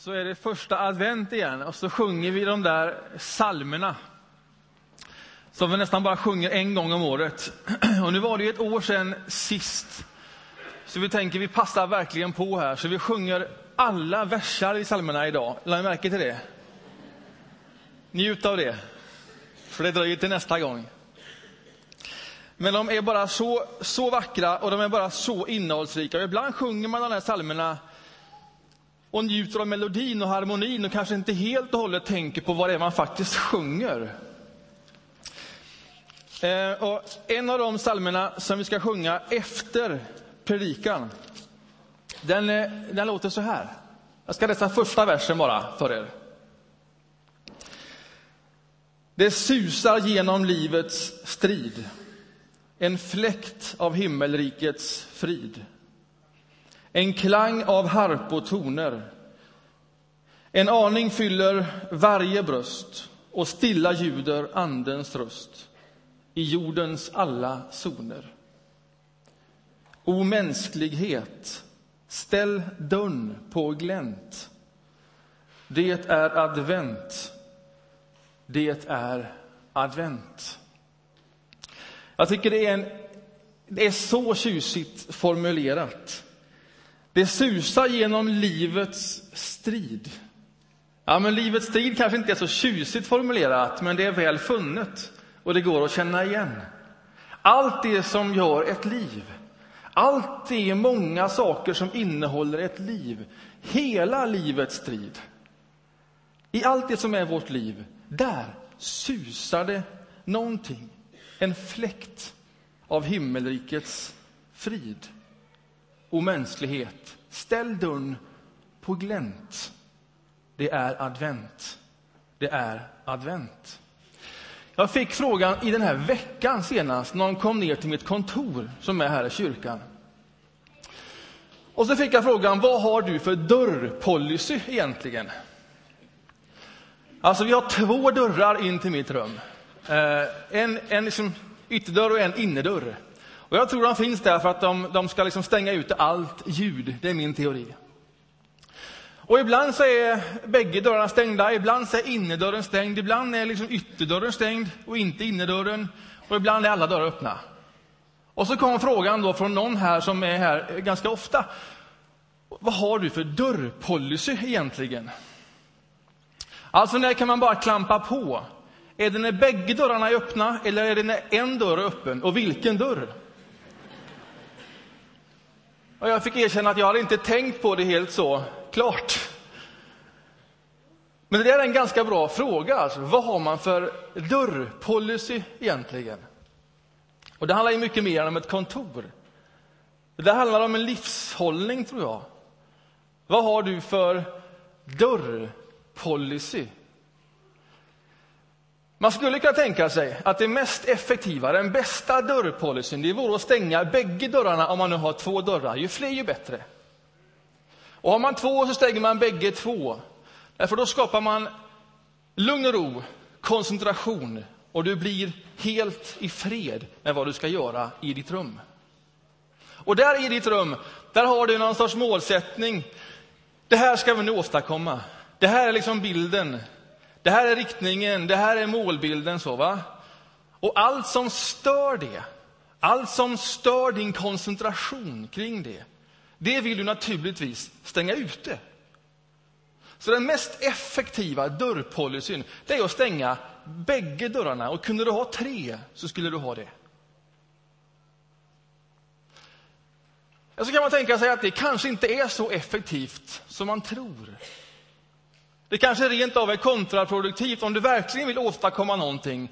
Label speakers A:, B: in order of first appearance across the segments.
A: så är det första advent igen och så sjunger vi de där salmerna som vi nästan bara sjunger en gång om året. Och nu var det ju ett år sedan sist. Så vi tänker vi passar verkligen på här, så vi sjunger alla versar i salmerna idag. Lade ni märke till det? Njut av det, för det dröjer till nästa gång. Men de är bara så, så vackra och de är bara så innehållsrika. Och ibland sjunger man de här salmerna och njuter av melodin och harmonin och kanske inte helt och hållet tänker på vad det är man faktiskt sjunger. Eh, och en av de psalmerna som vi ska sjunga efter predikan, den, eh, den låter så här. Jag ska läsa första versen bara för er. Det susar genom livets strid, en fläkt av himmelrikets frid. En klang av harpotoner. En aning fyller varje bröst och stilla ljuder Andens röst i jordens alla zoner. O mänsklighet, ställ dörren på glänt. Det är advent. Det är advent. Jag tycker det är, en, det är så tjusigt formulerat. Det susar genom livets strid. Ja, men livets strid kanske inte är så tjusigt formulerat, men det är väl funnet och det går att känna igen. Allt det som gör ett liv, allt det många saker som innehåller ett liv, hela livets strid. I allt det som är vårt liv, där susar det någonting, en fläkt av himmelrikets frid och mänsklighet. Ställ dörren på glänt. Det är advent. Det är advent. Jag fick frågan i den här veckan senast, någon kom ner till mitt kontor som är här i kyrkan. Och så fick jag frågan, vad har du för dörrpolicy egentligen? Alltså, vi har två dörrar in till mitt rum. Eh, en en liksom ytterdörr och en innerdörr. Och jag tror de finns där för att de, de ska liksom stänga ute allt ljud. Det är min teori. Och ibland så är bägge dörrarna stängda, ibland så är innerdörren stängd, ibland är liksom ytterdörren stängd och inte innerdörren. Och ibland är alla dörrar öppna. Och så kom frågan då från någon här som är här ganska ofta. Vad har du för dörrpolicy egentligen? Alltså, när kan man bara klampa på? Är det när bägge dörrarna är öppna eller är det när en dörr är öppen? Och vilken dörr? Och jag fick erkänna att jag hade inte tänkt på det helt så klart. Men det är en ganska bra fråga. Alltså. Vad har man för dörrpolicy egentligen? Och det handlar ju mycket mer om ett kontor. Det handlar om en livshållning, tror jag. Vad har du för dörrpolicy? Man skulle kunna tänka sig att det mest effektiva, den bästa dörrpolicyn, det vore att stänga bägge dörrarna om man nu har två dörrar. Ju fler, ju bättre. Och har man två så stänger man bägge två. Därför då skapar man lugn och ro, koncentration och du blir helt i fred med vad du ska göra i ditt rum. Och där i ditt rum, där har du någon sorts målsättning. Det här ska vi nu åstadkomma. Det här är liksom bilden. Det här är riktningen, det här är målbilden. så va? Och allt som stör det, allt som stör din koncentration kring det, det vill du naturligtvis stänga ute. Så den mest effektiva dörrpolicyn, det är att stänga bägge dörrarna. Och kunde du ha tre, så skulle du ha det. Så kan man tänka sig att det kanske inte är så effektivt som man tror. Det kanske rent av är kontraproduktivt om du verkligen vill åstadkomma någonting.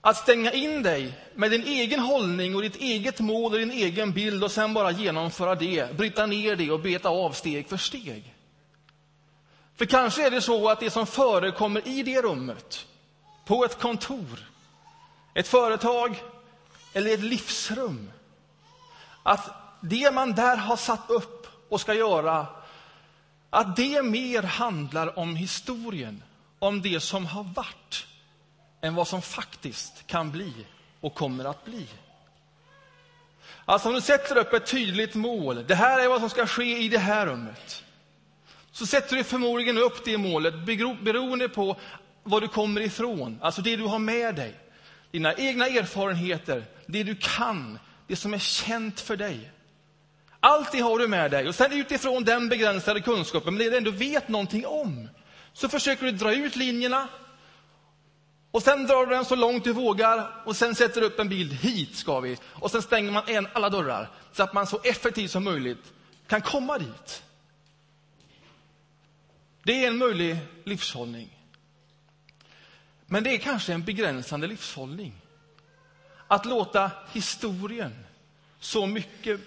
A: Att stänga in dig med din egen hållning och ditt eget mål och din egen bild och sen bara genomföra det, bryta ner det och beta av steg för steg. För kanske är det så att det som förekommer i det rummet, på ett kontor, ett företag eller ett livsrum, att det man där har satt upp och ska göra att det mer handlar om historien, om det som har varit, än vad som faktiskt kan bli och kommer att bli. Alltså om du sätter upp ett tydligt mål, det här är vad som ska ske i det här rummet. så sätter du förmodligen upp det målet beroende på var du kommer ifrån, alltså det du har med dig. Dina egna erfarenheter, det du kan, det som är känt för dig. Allt det har du med dig och sen utifrån den begränsade kunskapen, men det du ändå vet någonting om, så försöker du dra ut linjerna och sen drar du den så långt du vågar och sen sätter du upp en bild, hit ska vi. Och sen stänger man igen alla dörrar så att man så effektivt som möjligt kan komma dit. Det är en möjlig livshållning. Men det är kanske en begränsande livshållning. Att låta historien så mycket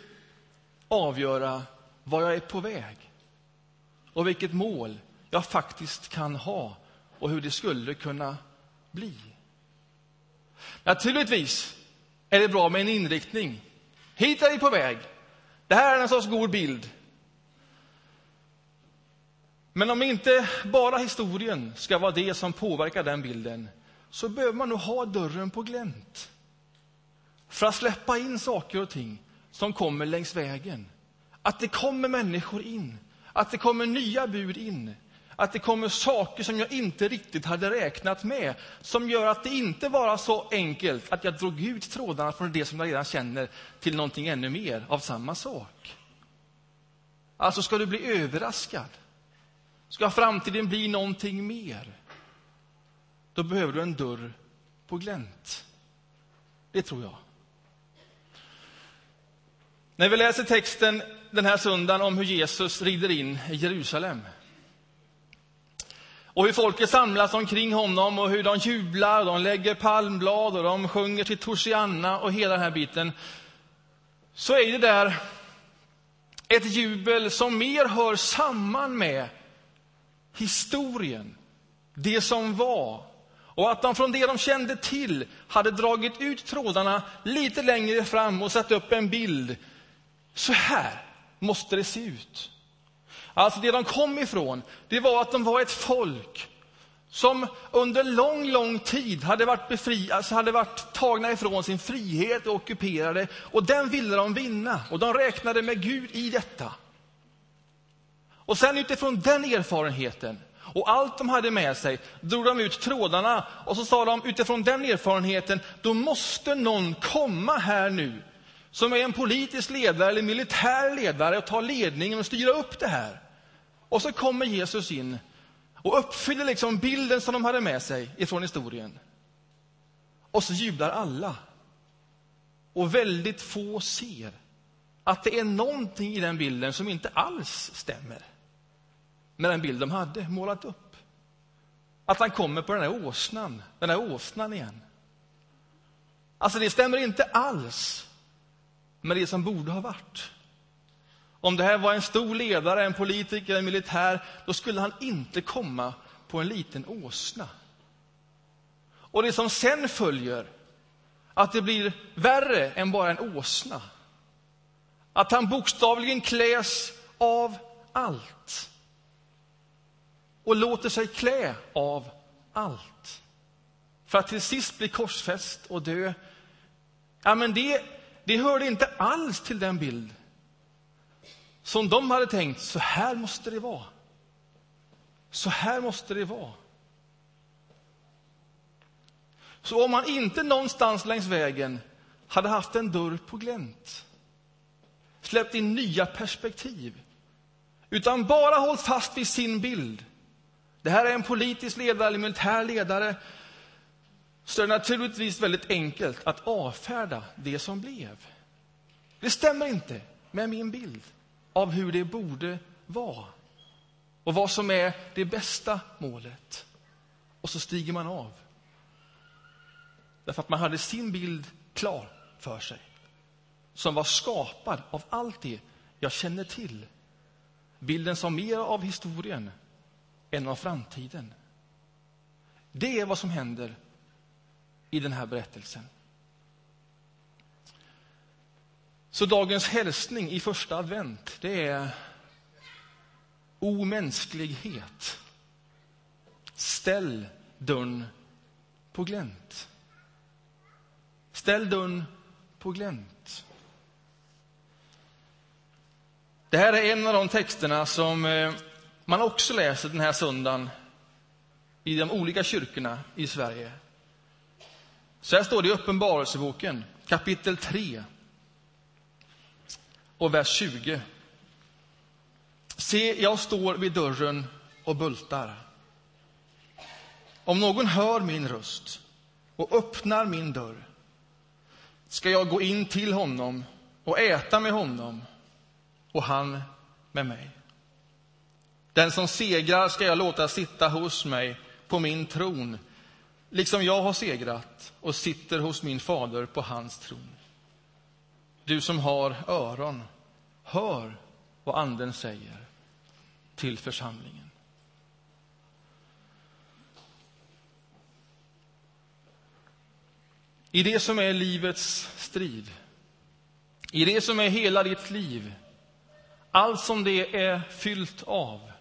A: avgöra var jag är på väg och vilket mål jag faktiskt kan ha och hur det skulle kunna bli. Naturligtvis är det bra med en inriktning. Hit är vi på väg. Det här är en sorts god bild. Men om inte bara historien ska vara det som påverkar den bilden så behöver man nog ha dörren på glänt för att släppa in saker och ting som kommer längs vägen. Att det kommer människor in, att det kommer nya bud in, att det kommer saker som jag inte riktigt hade räknat med, som gör att det inte var så enkelt att jag drog ut trådarna från det som jag redan känner till någonting ännu mer av samma sak. Alltså, ska du bli överraskad? Ska framtiden bli någonting mer? Då behöver du en dörr på glänt. Det tror jag. När vi läser texten den här söndagen om hur Jesus rider in i Jerusalem och hur folket samlas omkring honom och hur de jublar, de lägger palmblad och de sjunger till Torsianna och hela den här biten. Så är det där ett jubel som mer hör samman med historien, det som var. Och att de från det de kände till hade dragit ut trådarna lite längre fram och satt upp en bild. Så här måste det se ut. Alltså det de kom ifrån, det var att de var ett folk som under lång, lång tid hade varit, befri, alltså hade varit tagna ifrån sin frihet och ockuperade. Och den ville de vinna, och de räknade med Gud i detta. Och sen utifrån den erfarenheten och allt de hade med sig drog de ut trådarna och så sa de utifrån den erfarenheten, då måste någon komma här nu som är en politisk ledare eller militär ledare och tar ledningen och styra upp det här. Och så kommer Jesus in och uppfyller liksom bilden som de hade med sig ifrån historien. Och så jublar alla. Och väldigt få ser att det är någonting i den bilden som inte alls stämmer med den bild de hade målat upp. Att han kommer på den här åsnan, den här åsnan igen. Alltså, det stämmer inte alls med det som borde ha varit. Om det här var en stor ledare, en politiker, en militär, då skulle han inte komma på en liten åsna. Och det som sen följer, att det blir värre än bara en åsna. Att han bokstavligen kläs av allt. Och låter sig klä av allt. För att till sist bli korsfäst och dö. Ja, men det, det hörde inte alls till den bild som de hade tänkt, så här måste det vara. Så här måste det vara. Så om man inte någonstans längs vägen hade haft en dörr på glänt, släppt in nya perspektiv, utan bara hållit fast vid sin bild. Det här är en politisk ledare eller militär ledare. Så är det naturligtvis väldigt enkelt att avfärda det som blev. Det stämmer inte med min bild av hur det borde vara och vad som är det bästa målet. Och så stiger man av. Därför att man hade sin bild klar för sig som var skapad av allt det jag känner till. Bilden som mer av historien än av framtiden. Det är vad som händer i den här berättelsen. Så dagens hälsning i första advent, det är omänsklighet. Ställ dörren på glänt. Ställ dörren på glänt. Det här är en av de texterna som eh, man också läser den här söndagen i de olika kyrkorna i Sverige. Så här står det i Uppenbarelseboken, kapitel 3 och vers 20. Se, jag står vid dörren och bultar. Om någon hör min röst och öppnar min dörr ska jag gå in till honom och äta med honom och han med mig. Den som segrar ska jag låta sitta hos mig på min tron, liksom jag har segrat och sitter hos min fader på hans tron. Du som har öron, hör vad Anden säger till församlingen. I det som är livets strid, i det som är hela ditt liv, allt som det är fyllt av,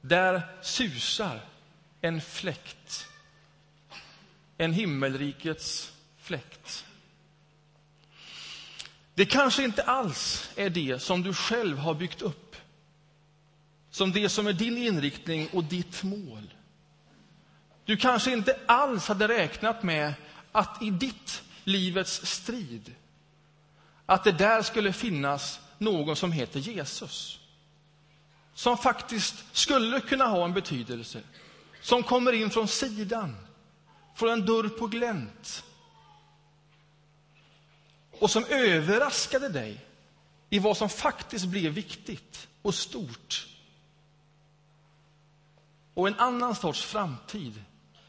A: där susar en fläkt, en himmelrikets fläkt. Det kanske inte alls är det som du själv har byggt upp, som det som är din inriktning och ditt mål. Du kanske inte alls hade räknat med att i ditt livets strid, att det där skulle finnas någon som heter Jesus. Som faktiskt skulle kunna ha en betydelse. Som kommer in från sidan, från en dörr på glänt. Och som överraskade dig i vad som faktiskt blev viktigt och stort. Och en annan sorts framtid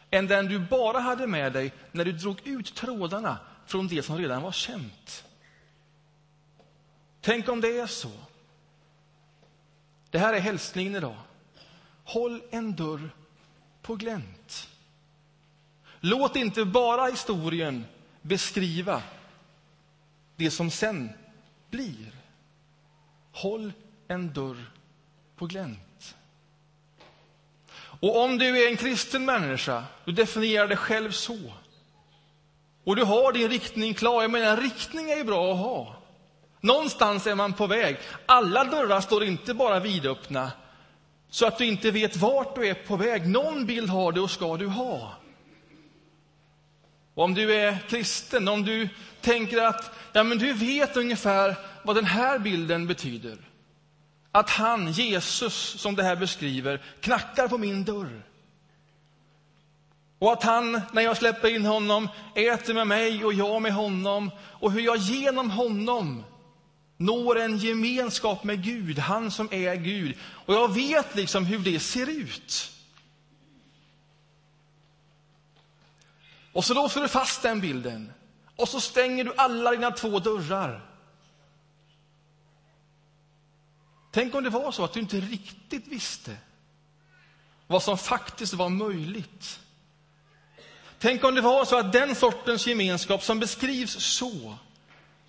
A: än den du bara hade med dig när du drog ut trådarna från det som redan var känt. Tänk om det är så. Det här är hälsningen idag. Håll en dörr på glänt. Låt inte bara historien beskriva det som sen blir. Håll en dörr på glänt. Och om du är en kristen människa, du definierar dig själv så, och du har din riktning klar, jag menar en riktning är ju bra att ha. Någonstans är man på väg. Alla dörrar står inte bara vidöppna så att du inte vet vart du är på väg. Någon bild har du och ska du ha. Och om du är kristen, om du tänker att ja, men du vet ungefär vad den här bilden betyder. Att han, Jesus, som det här beskriver, knackar på min dörr. Och att han, när jag släpper in honom, äter med mig och jag med honom. Och hur jag genom honom når en gemenskap med Gud, han som är Gud. Och jag vet liksom hur det ser ut. Och så låser du fast den bilden. Och så stänger du alla dina två dörrar. Tänk om det var så att du inte riktigt visste vad som faktiskt var möjligt. Tänk om det var så att den sortens gemenskap som beskrivs så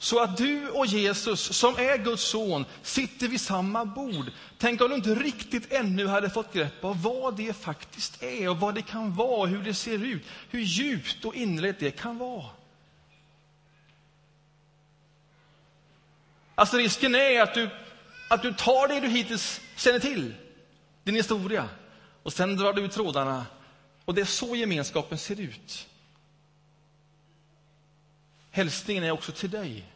A: så att du och Jesus, som är Guds son, sitter vid samma bord. Tänk om du inte riktigt ännu hade fått grepp om vad det faktiskt är och vad det kan vara, hur det ser ut, hur djupt och innerligt det kan vara. Alltså risken är att du, att du tar det du hittills känner till, din historia, och sen drar du ut trådarna. Och det är så gemenskapen ser ut. Hälsningen är också till dig.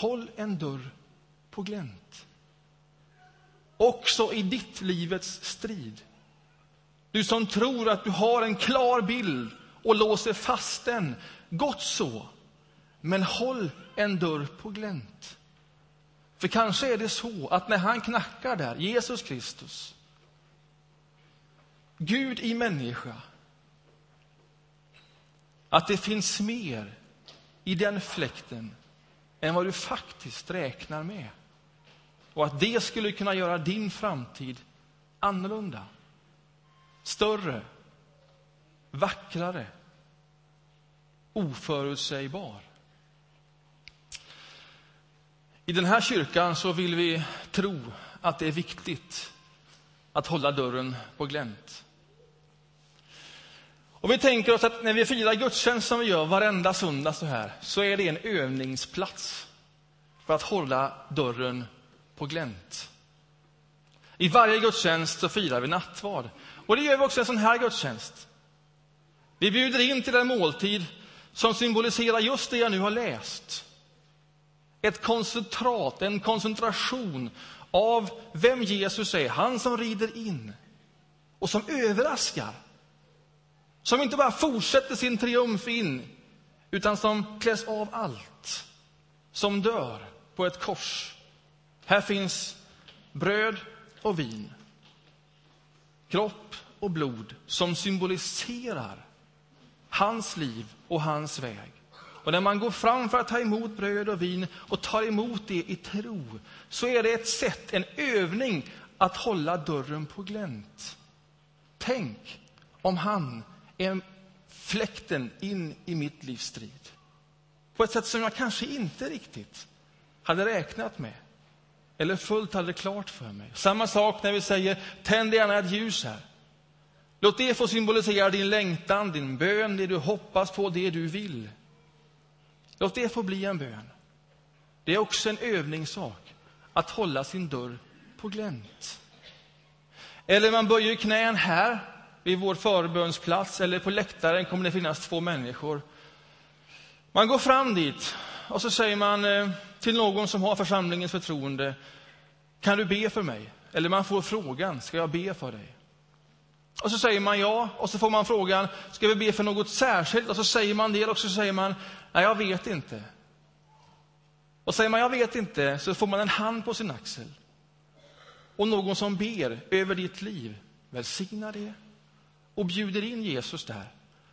A: Håll en dörr på glänt. Också i ditt livets strid. Du som tror att du har en klar bild och låser fast den. Gott så. Men håll en dörr på glänt. För kanske är det så att när han knackar där, Jesus Kristus, Gud i människa, att det finns mer i den fläkten än vad du faktiskt räknar med. Och att det skulle kunna göra din framtid annorlunda, större, vackrare, oförutsägbar. I den här kyrkan så vill vi tro att det är viktigt att hålla dörren på glänt. Och vi tänker oss att när vi firar gudstjänst som vi gör varenda söndag så här, så är det en övningsplats för att hålla dörren på glänt. I varje gudstjänst så firar vi nattvard. Och det gör vi också i en sån här gudstjänst. Vi bjuder in till en måltid som symboliserar just det jag nu har läst. Ett koncentrat, en koncentration av vem Jesus är, han som rider in och som överraskar. Som inte bara fortsätter sin triumf in, utan som kläs av allt. Som dör på ett kors. Här finns bröd och vin. Kropp och blod som symboliserar hans liv och hans väg. Och när man går fram för att ta emot bröd och vin och tar emot det i tro, så är det ett sätt, en övning att hålla dörren på glänt. Tänk om han är fläkten in i mitt livs strid. På ett sätt som jag kanske inte riktigt hade räknat med. Eller fullt hade klart för mig. Samma sak när vi säger, tänd gärna ett ljus här. Låt det få symbolisera din längtan, din bön, det du hoppas på, det du vill. Låt det få bli en bön. Det är också en övningssak att hålla sin dörr på glänt. Eller man böjer knän här vid vår förbönsplats eller på läktaren kommer det finnas två människor. Man går fram dit och så säger man eh, till någon som har församlingens förtroende, kan du be för mig? Eller man får frågan, ska jag be för dig? Och så säger man ja, och så får man frågan, ska vi be för något särskilt? Och så säger man det, och så säger man, nej, jag vet inte. Och säger man jag vet inte, så får man en hand på sin axel. Och någon som ber över ditt liv, välsignar det och bjuder in Jesus där,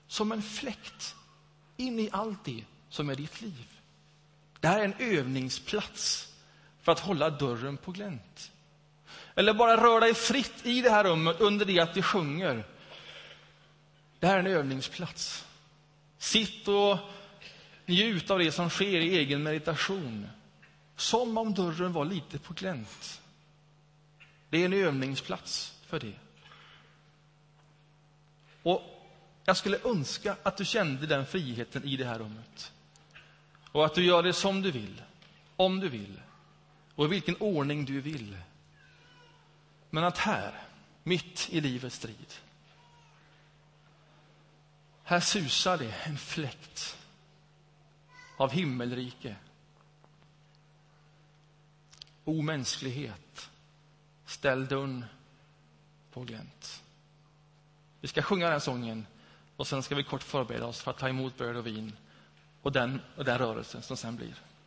A: som en fläkt, in i allt det som är ditt liv. Det här är en övningsplats för att hålla dörren på glänt. Eller bara rör dig fritt i det här rummet under det att vi sjunger. Det här är en övningsplats. Sitt och njut av det som sker i egen meditation. Som om dörren var lite på glänt. Det är en övningsplats för det. Och jag skulle önska att du kände den friheten i det här rummet. Och att du gör det som du vill, om du vill och i vilken ordning du vill. Men att här, mitt i livets strid, här susar det en fläkt av himmelrike. Omänsklighet. Ställ dörren på glänt. Vi ska sjunga den sången och sen ska vi kort förbereda oss för att ta emot bröd och vin och den, och den rörelsen som sen blir.